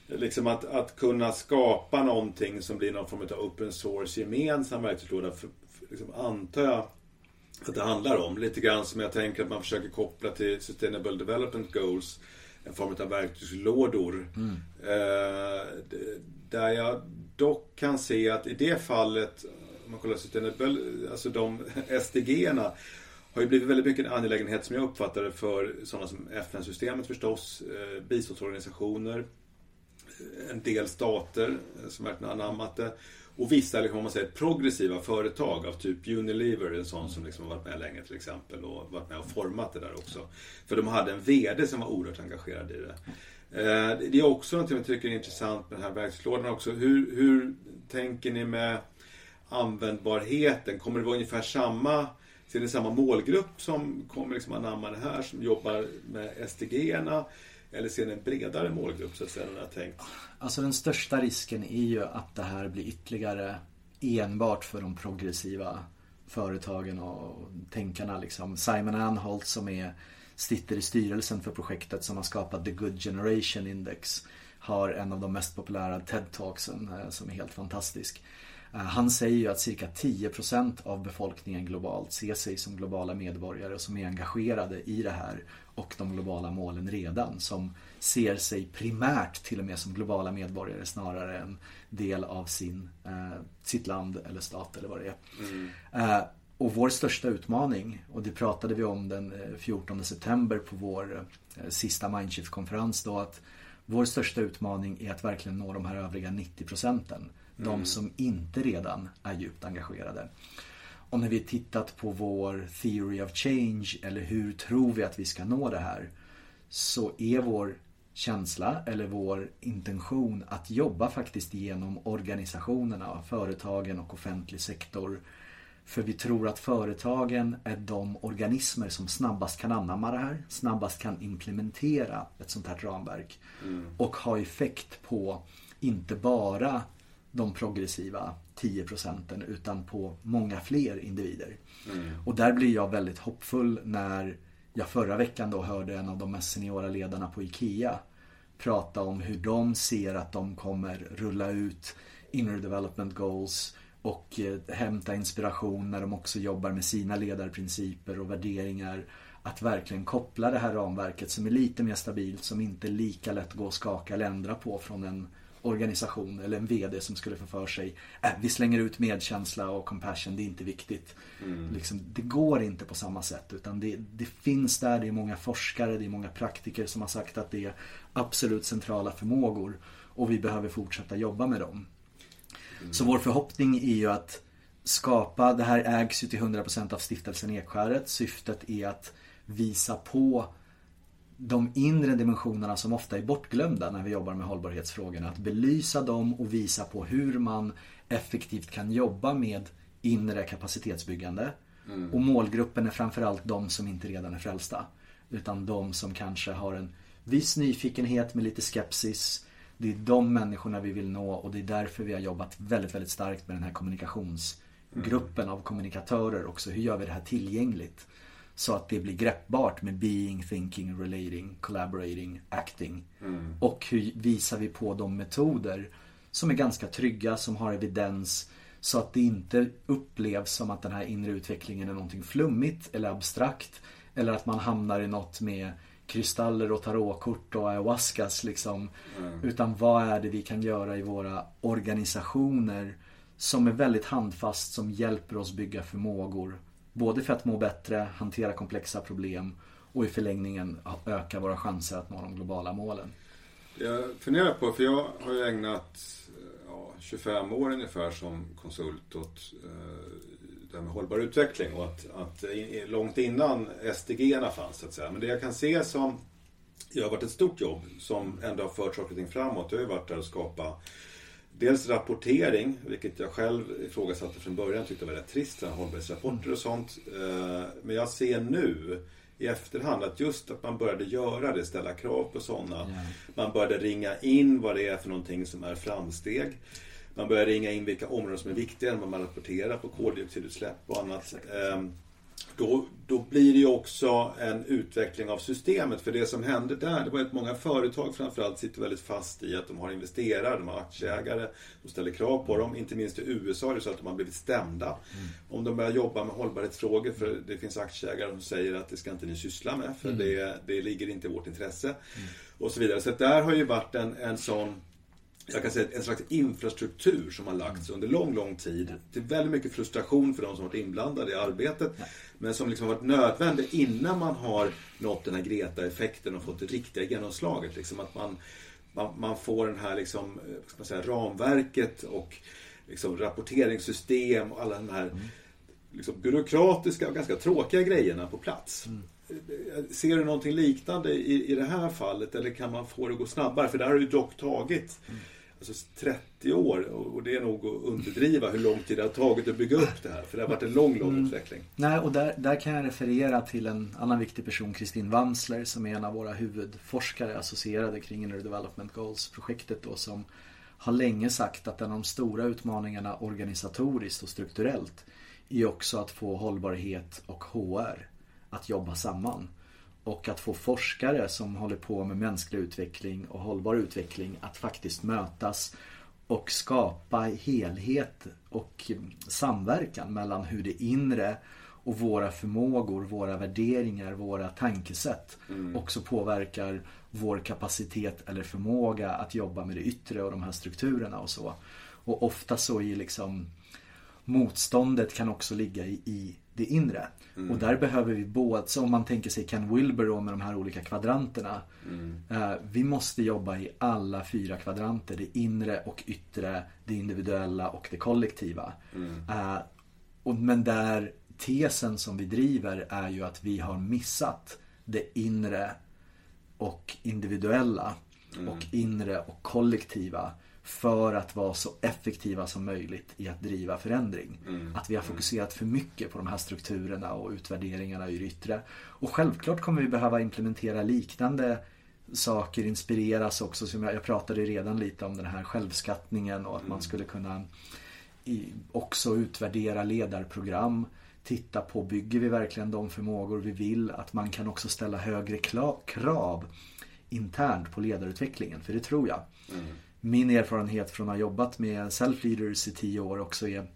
liksom att, att kunna skapa någonting som blir någon form av open source gemensam verktygslåda. För, för, liksom, antar jag att det handlar om. Lite grann som jag tänker att man försöker koppla till Sustainable Development Goals. En form av verktygslådor. Mm. Eh, där jag dock kan se att i det fallet, om man kollar Sustainable, alltså de (laughs) SDG-erna har ju blivit väldigt mycket en angelägenhet som jag uppfattar det för sådana som FN-systemet förstås, eh, biståndsorganisationer, en del stater som verkligen anammat det och vissa liksom, man säger, progressiva företag av typ Unilever, en sån som liksom har varit med länge till exempel och varit med och format det där också. För de hade en VD som var oerhört engagerad i det. Eh, det är också något jag tycker är intressant med den här verktygslådan också. Hur, hur tänker ni med användbarheten? Kommer det vara ungefär samma Ser ni samma målgrupp som kommer liksom anamma det här, som jobbar med SDG-erna? Eller ser ni en bredare målgrupp så att säga, än jag tänkt? Alltså den största risken är ju att det här blir ytterligare enbart för de progressiva företagen och tänkarna. Liksom. Simon Anholt som är, sitter i styrelsen för projektet som har skapat The Good Generation Index har en av de mest populära TED-talksen eh, som är helt fantastisk. Eh, han säger ju att cirka 10% av befolkningen globalt ser sig som globala medborgare och som är engagerade i det här och de globala målen redan. Som ser sig primärt till och med som globala medborgare snarare än del av sin, eh, sitt land eller stat eller vad det är. Mm. Eh, Och vår största utmaning, och det pratade vi om den 14 september på vår sista Mindshift-konferens då, att vår största utmaning är att verkligen nå de här övriga 90 procenten. Mm. De som inte redan är djupt engagerade. Och när vi tittat på vår theory of change eller hur tror vi att vi ska nå det här så är vår känsla eller vår intention att jobba faktiskt genom organisationerna, företagen och offentlig sektor. För vi tror att företagen är de organismer som snabbast kan anamma det här, snabbast kan implementera ett sånt här ramverk. Mm. Och ha effekt på inte bara de progressiva 10 procenten utan på många fler individer. Mm. Och där blir jag väldigt hoppfull när jag förra veckan då hörde en av de mest seniora ledarna på IKEA prata om hur de ser att de kommer rulla ut inner development goals och eh, hämta inspiration när de också jobbar med sina ledarprinciper och värderingar. Att verkligen koppla det här ramverket som är lite mer stabilt, som inte är lika lätt att gå och skaka eller ändra på från en organisation eller en VD som skulle få för sig äh, vi slänger ut medkänsla och compassion, det är inte viktigt. Mm. Liksom, det går inte på samma sätt utan det, det, finns där, det är många forskare, det är många praktiker som har sagt att det är absolut centrala förmågor och vi behöver fortsätta jobba med dem. Mm. Så vår förhoppning är ju att skapa, det här ägs ju till 100% av stiftelsen Ekskäret. Syftet är att visa på de inre dimensionerna som ofta är bortglömda när vi jobbar med hållbarhetsfrågorna. Att belysa dem och visa på hur man effektivt kan jobba med inre kapacitetsbyggande. Mm. Och målgruppen är framförallt de som inte redan är frälsta. Utan de som kanske har en viss nyfikenhet med lite skepsis. Det är de människorna vi vill nå och det är därför vi har jobbat väldigt, väldigt starkt med den här kommunikationsgruppen mm. av kommunikatörer också. Hur gör vi det här tillgängligt? Så att det blir greppbart med being, thinking, relating, collaborating, acting. Mm. Och hur visar vi på de metoder som är ganska trygga, som har evidens. Så att det inte upplevs som att den här inre utvecklingen är någonting flummigt eller abstrakt. Eller att man hamnar i något med kristaller och tarotkort och ayahuascas liksom. Mm. Utan vad är det vi kan göra i våra organisationer som är väldigt handfast, som hjälper oss bygga förmågor Både för att må bättre, hantera komplexa problem och i förlängningen öka våra chanser att nå de globala målen. Jag funderar på, för jag har ju ägnat eh, ja, 25 år ungefär som konsult åt eh, det här med hållbar utveckling och att, att långt innan SDG fanns så att säga. Men det jag kan se som det har varit ett stort jobb som ändå har fört saker och ting framåt. Det har ju varit där att skapa Dels rapportering, vilket jag själv ifrågasatte från början. Tyckte var rätt trist, hållbarhetsrapporter och sånt. Eh, men jag ser nu i efterhand att just att man började göra det, ställa krav på sådana. Man började ringa in vad det är för någonting som är framsteg. Man började ringa in vilka områden som är viktiga när man rapporterar på koldioxidutsläpp och annat. Exakt. Då, då blir det ju också en utveckling av systemet. För det som hände där, det var att många företag framförallt sitter väldigt fast i att de har investerare, de har aktieägare, de ställer krav på dem. Inte minst i USA är det så att de har blivit stämda. Mm. Om de börjar jobba med hållbarhetsfrågor, för det finns aktieägare som säger att det ska inte ni syssla med, för mm. det, det ligger inte i vårt intresse. Mm. Och så vidare. Så där har ju varit en, en sån jag kan säga en slags infrastruktur som har lagts under lång, lång tid. Till väldigt mycket frustration för de som varit inblandade i arbetet. Men som liksom varit nödvändig innan man har nått den här Greta-effekten och fått det riktiga genomslaget. Liksom att man, man, man får den här liksom, ska man säga, ramverket och liksom rapporteringssystem och alla de här mm. liksom, byråkratiska och ganska tråkiga grejerna på plats. Mm. Ser du någonting liknande i, i det här fallet eller kan man få det att gå snabbare? För det här har ju dock tagit mm alltså 30 år och det är nog att underdriva hur lång tid det har tagit att bygga upp det här. För det har varit en lång, lång mm. utveckling. Nej, och där, där kan jag referera till en annan viktig person, Kristin Wamsler, som är en av våra huvudforskare associerade kring Inner Development Goals-projektet då, som har länge sagt att en av de stora utmaningarna organisatoriskt och strukturellt är också att få hållbarhet och HR att jobba samman. Och att få forskare som håller på med mänsklig utveckling och hållbar utveckling att faktiskt mötas och skapa helhet och samverkan mellan hur det inre och våra förmågor, våra värderingar, våra tankesätt mm. också påverkar vår kapacitet eller förmåga att jobba med det yttre och de här strukturerna och så. Och ofta så är liksom motståndet kan också ligga i, i det inre. Mm. Och där behöver vi både, så om man tänker sig Ken Wilber då med de här olika kvadranterna. Mm. Eh, vi måste jobba i alla fyra kvadranter. Det inre och yttre, det individuella och det kollektiva. Mm. Eh, och, men där tesen som vi driver är ju att vi har missat det inre och individuella mm. och inre och kollektiva för att vara så effektiva som möjligt i att driva förändring. Mm. Att vi har fokuserat för mycket på de här strukturerna och utvärderingarna i det yttre. Och självklart kommer vi behöva implementera liknande saker, inspireras också. Som jag, jag pratade redan lite om den här självskattningen och att mm. man skulle kunna i, också utvärdera ledarprogram. Titta på, bygger vi verkligen de förmågor vi vill? Att man kan också ställa högre krav internt på ledarutvecklingen, för det tror jag. Mm min erfarenhet från att ha jobbat med self-leaders i tio år också är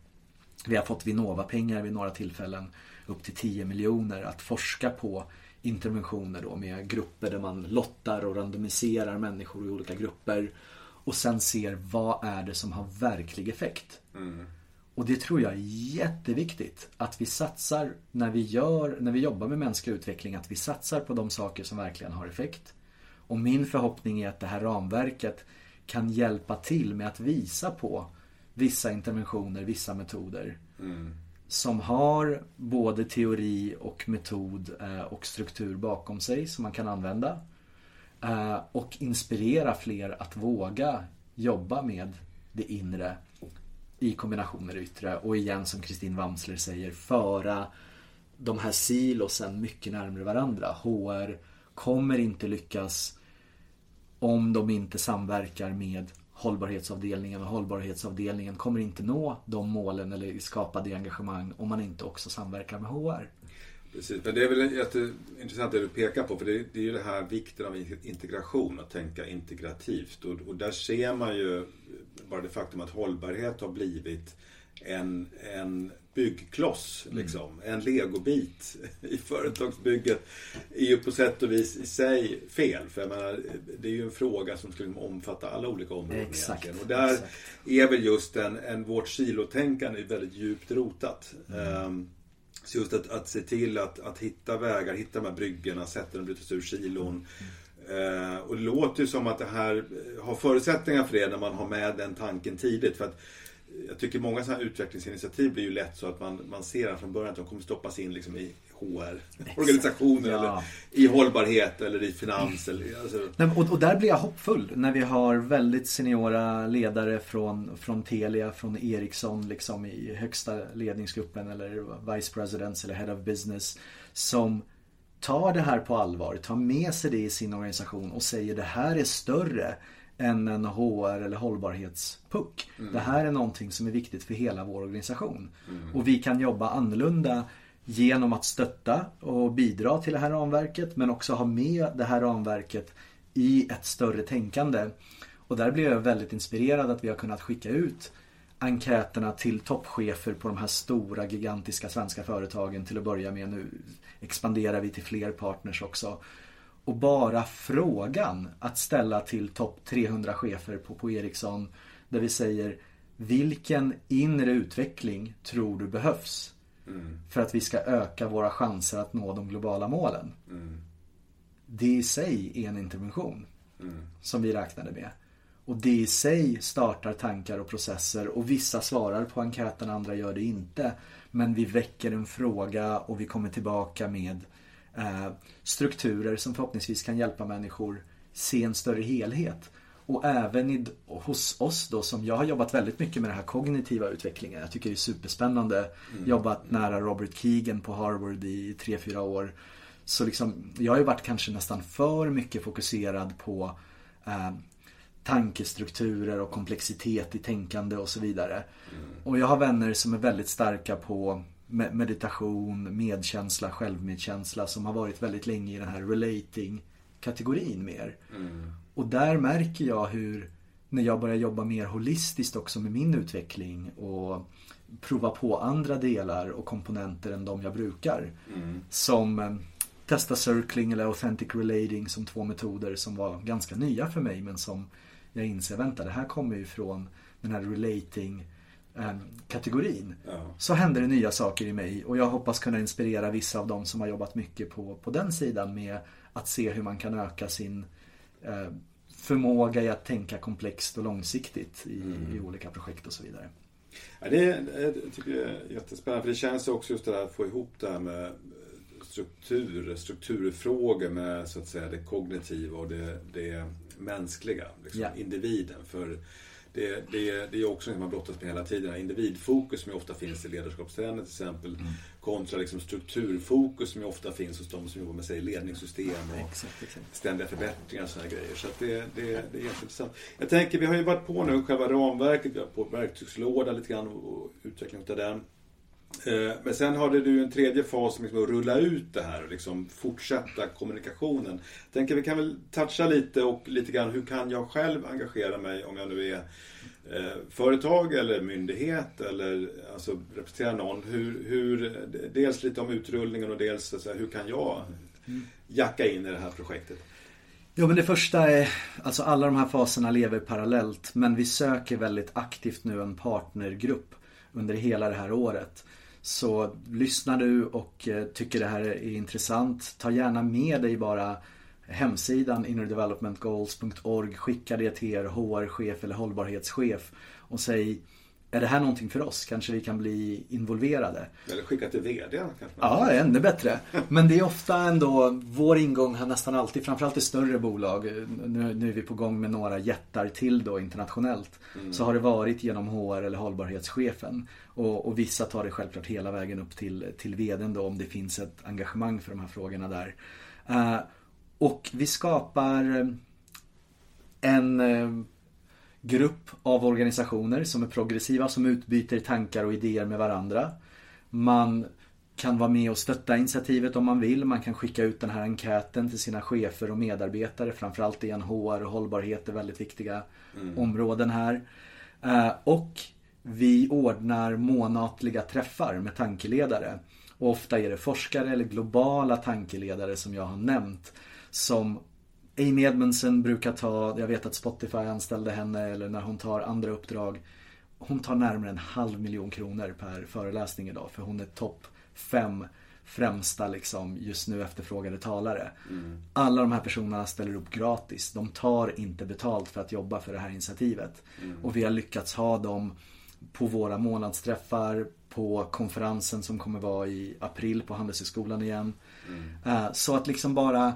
vi har fått Vinnova-pengar vid några tillfällen upp till 10 miljoner att forska på interventioner då med grupper där man lottar och randomiserar människor i olika grupper och sen ser vad är det som har verklig effekt. Mm. Och det tror jag är jätteviktigt att vi satsar när vi gör, när vi jobbar med mänsklig utveckling, att vi satsar på de saker som verkligen har effekt. Och min förhoppning är att det här ramverket kan hjälpa till med att visa på vissa interventioner, vissa metoder. Mm. Som har både teori och metod eh, och struktur bakom sig som man kan använda. Eh, och inspirera fler att våga jobba med det inre i kombination med det yttre. Och igen som Kristin Wamsler säger, föra de här silosen mycket närmare varandra. HR kommer inte lyckas om de inte samverkar med hållbarhetsavdelningen och hållbarhetsavdelningen kommer inte nå de målen eller skapa det engagemang om man inte också samverkar med HR. Precis, men det är väl jätteintressant det du pekar på för det, det är ju det här vikten av integration, att tänka integrativt och, och där ser man ju bara det faktum att hållbarhet har blivit en, en byggkloss, mm. liksom. En legobit (laughs) i företagsbygget är ju på sätt och vis i sig fel. För jag menar, det är ju en fråga som skulle omfatta alla olika områden exakt, egentligen. Och där exakt. är väl just en, en vårt silotänkande väldigt djupt rotat. Mm. Um, så just att, att se till att, att hitta vägar, hitta de här bryggorna, sätta dem bryta ur silon. Mm. Uh, och det låter ju som att det här har förutsättningar för det när man har med den tanken tidigt. För att jag tycker många sådana här utvecklingsinitiativ blir ju lätt så att man, man ser från början att de kommer stoppas in liksom i HR-organisationer ja. eller i hållbarhet eller i finans. Eller, alltså. Nej, och, och, där blir jag hoppfull när vi har väldigt seniora ledare från, från Telia, från Ericsson liksom i högsta ledningsgruppen eller Vice Presidents eller Head of Business som tar det här på allvar, tar med sig det i sin organisation och säger det här är större än en HR eller hållbarhetspuck. Mm. Det här är någonting som är viktigt för hela vår organisation. Mm. Och vi kan jobba annorlunda genom att stötta och bidra till det här ramverket men också ha med det här ramverket i ett större tänkande. Och där blir jag väldigt inspirerad att vi har kunnat skicka ut enkäterna till toppchefer på de här stora gigantiska svenska företagen till att börja med. Nu expanderar vi till fler partners också. Och bara frågan att ställa till topp 300 chefer på, på Ericsson där vi säger vilken inre utveckling tror du behövs mm. för att vi ska öka våra chanser att nå de globala målen? Mm. Det i sig är en intervention mm. som vi räknade med. Och det i sig startar tankar och processer och vissa svarar på enkäten, andra gör det inte. Men vi väcker en fråga och vi kommer tillbaka med strukturer som förhoppningsvis kan hjälpa människor se en större helhet. Och även i, hos oss då som jag har jobbat väldigt mycket med den här kognitiva utvecklingen. Jag tycker det är superspännande. Mm. Jobbat nära Robert Keegan på Harvard i 3-4 år. Så liksom, jag har ju varit kanske nästan för mycket fokuserad på eh, tankestrukturer och komplexitet i tänkande och så vidare. Mm. Och jag har vänner som är väldigt starka på meditation, medkänsla, självmedkänsla som har varit väldigt länge i den här relating-kategorin mer. Mm. Och där märker jag hur, när jag börjar jobba mer holistiskt också med min utveckling och prova på andra delar och komponenter än de jag brukar. Mm. Som eh, testa circling eller authentic relating som två metoder som var ganska nya för mig men som jag inser, vänta det här kommer ju från den här relating kategorin. Ja. Så händer det nya saker i mig och jag hoppas kunna inspirera vissa av dem som har jobbat mycket på, på den sidan med att se hur man kan öka sin eh, förmåga i att tänka komplext och långsiktigt i, i olika projekt och så vidare. Ja, det, det tycker jag är jättespännande. För det känns också just det där att få ihop det här med struktur, strukturfrågor med så att säga det kognitiva och det, det mänskliga. Liksom, Ja. Individen. För det, det, det är också något man brottas med hela tiden. Individfokus som ju ofta finns i ledarskapsträning till exempel. Kontra liksom strukturfokus som ju ofta finns hos de som jobbar med sig ledningssystem och Exakt, exakt. ständiga förbättringar och sådana grejer. Så det, det, det är jätteintressant. Jag tänker, vi har ju varit på nu själva ramverket, vi har på verktygslådan lite grann och utveckling av den. Eh, men sen hade du en tredje fas som liksom att rulla ut det här och liksom fortsätta kommunikationen. Jag tänker vi kan väl toucha lite och lite grann hur kan jag själv engagera mig om jag nu är eh, företag eller myndighet eller alltså representerar någon. Hur, hur, dels lite om utrullningen och dels så hur kan jag jacka in i det här projektet? Jo men det första är, alltså alla de här faserna lever parallellt men vi söker väldigt aktivt nu en partnergrupp under hela det här året. Så lyssnar du och eh, tycker det här är intressant, ta gärna med dig bara hemsidan innerdevelopmentgoals.org, skicka det till er HR-chef eller hållbarhetschef och säg är det här någonting för oss? Kanske vi kan bli involverade? Eller skicka till VD kanske? Ja, ännu bättre. Men det är ofta ändå, vår ingång har nästan alltid, framförallt i större bolag, nu, nu är vi på gång med några jättar till då internationellt. Så har det varit genom HR eller hållbarhetschefen. Och, och vissa tar det självklart hela vägen upp till, till VDn då om det finns ett engagemang för de här frågorna där. Eh, och vi skapar en eh, grupp av organisationer som är progressiva, som utbyter tankar och idéer med varandra. Man kan vara med och stötta initiativet om man vill. Man kan skicka ut den här enkäten till sina chefer och medarbetare. Framförallt igen HR och hållbarhet är väldigt viktiga områden här. Eh, Och vi ordnar månatliga träffar med tankeledare. Och ofta är det forskare eller globala tankeledare som jag har nämnt. Som Amy Edmondson brukar ta, jag vet att Spotify anställde henne eller när hon tar andra uppdrag. Hon tar närmare en halv miljon kronor per föreläsning idag för hon är topp fem främsta liksom just nu efterfrågade talare. Alla de här personerna ställer upp gratis. De tar inte betalt för att jobba för det här initiativet. Och vi har lyckats ha dem på våra månadsträffar, på konferensen som kommer vara i april på Handelshögskolan igen. Eh, Så att liksom bara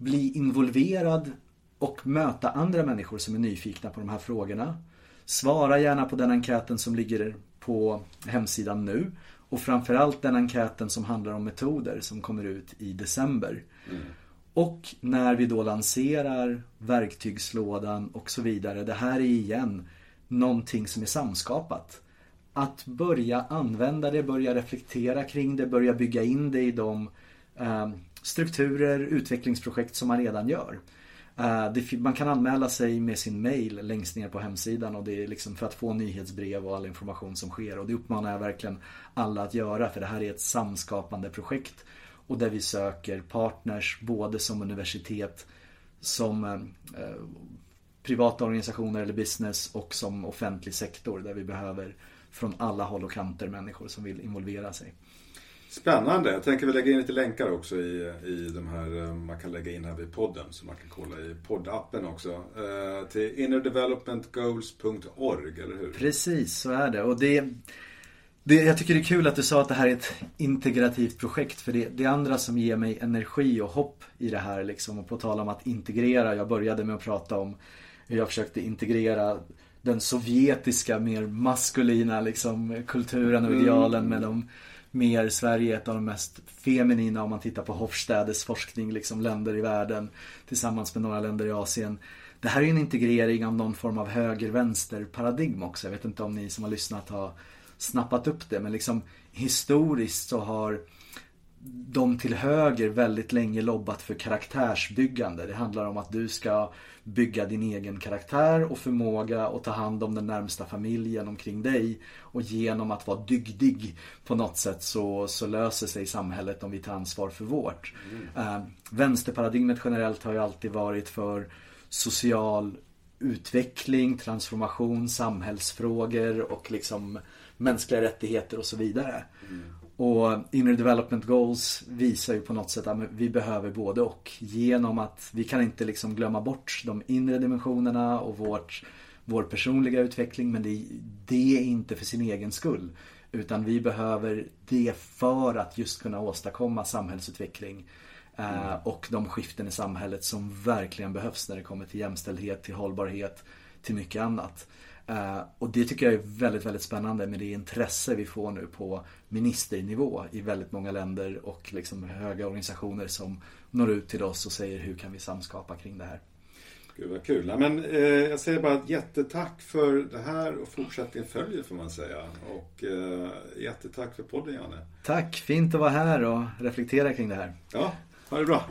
bli involverad och möta andra människor som är nyfikna på de här frågorna. Svara gärna på den enkäten som ligger på hemsidan nu. Och framförallt den enkäten som handlar om metoder som kommer ut i december. Och när vi då lanserar verktygslådan och så vidare. Det här är igen någonting som är samskapat. Att börja använda det, börja reflektera kring det, börja bygga in det i de eh, strukturer, utvecklingsprojekt som man redan gör. Eh, man kan anmäla sig med sin mail längst ner på hemsidan och det är liksom för att få nyhetsbrev och all information som sker. Och det uppmanar jag verkligen alla att göra för det här är ett samskapande projekt. Och där vi söker partners både som universitet, som eh, privata organisationer eller business och som offentlig sektor där vi behöver från alla håll och kanter människor som vill involvera sig. Spännande. Jag tänker vi lägga in lite länkar också i, i de här eh, man kan lägga in här vid podden så man kan kolla i poddappen också. Eh, till innerdevelopmentgoals.org, eller hur? Precis, så är det. Och det, det, jag tycker det är kul att du sa att det här är ett integrativt projekt. För det, det andra som ger mig energi och hopp i det här liksom. Och på tal om att integrera. Jag började med att prata om hur jag försökte integrera den sovjetiska mer maskulina liksom, kulturen och idealen med de mer Sverige är ett av de mest feminina om man tittar på Hofstades forskning, liksom länder i världen tillsammans med några länder i Asien. Det här är ju en integrering av någon form av höger-vänster paradigm också. Jag vet inte om ni som har lyssnat har snappat upp det men liksom historiskt så har de till höger väldigt länge lobbat för karaktärsbyggande. Det handlar om att du ska bygga din egen karaktär och förmåga och ta hand om den närmsta familjen omkring dig. Och genom att vara dygdig på något sätt så, så löser sig samhället om vi tar ansvar för vårt. Mm. Eh, vänsterparadigmet generellt har ju alltid varit för social utveckling, transformation, samhällsfrågor och liksom mänskliga rättigheter och så vidare. Mm. Och Inner Development Goals visar ju på något sätt att vi behöver både och. Genom att vi kan inte liksom glömma bort de inre dimensionerna och vårt, vår personliga utveckling men det, det är inte för sin egen skull. Utan vi behöver det för att just kunna åstadkomma samhällsutveckling mm. och de skiften i samhället som verkligen behövs när det kommer till jämställdhet, till hållbarhet, till mycket annat. Uh, och det tycker jag är väldigt, väldigt spännande med det intresse vi får nu på ministernivå i väldigt många länder och liksom höga organisationer som når ut till oss och säger hur kan vi samskapa kring det här. Gud vad kul. men, eh, jag säger bara jättetack för det här och fortsättningen följer får man säga. Och eh, jättetack för podden Janne. Tack, fint att vara här och reflektera kring det här. Ja, ha det bra.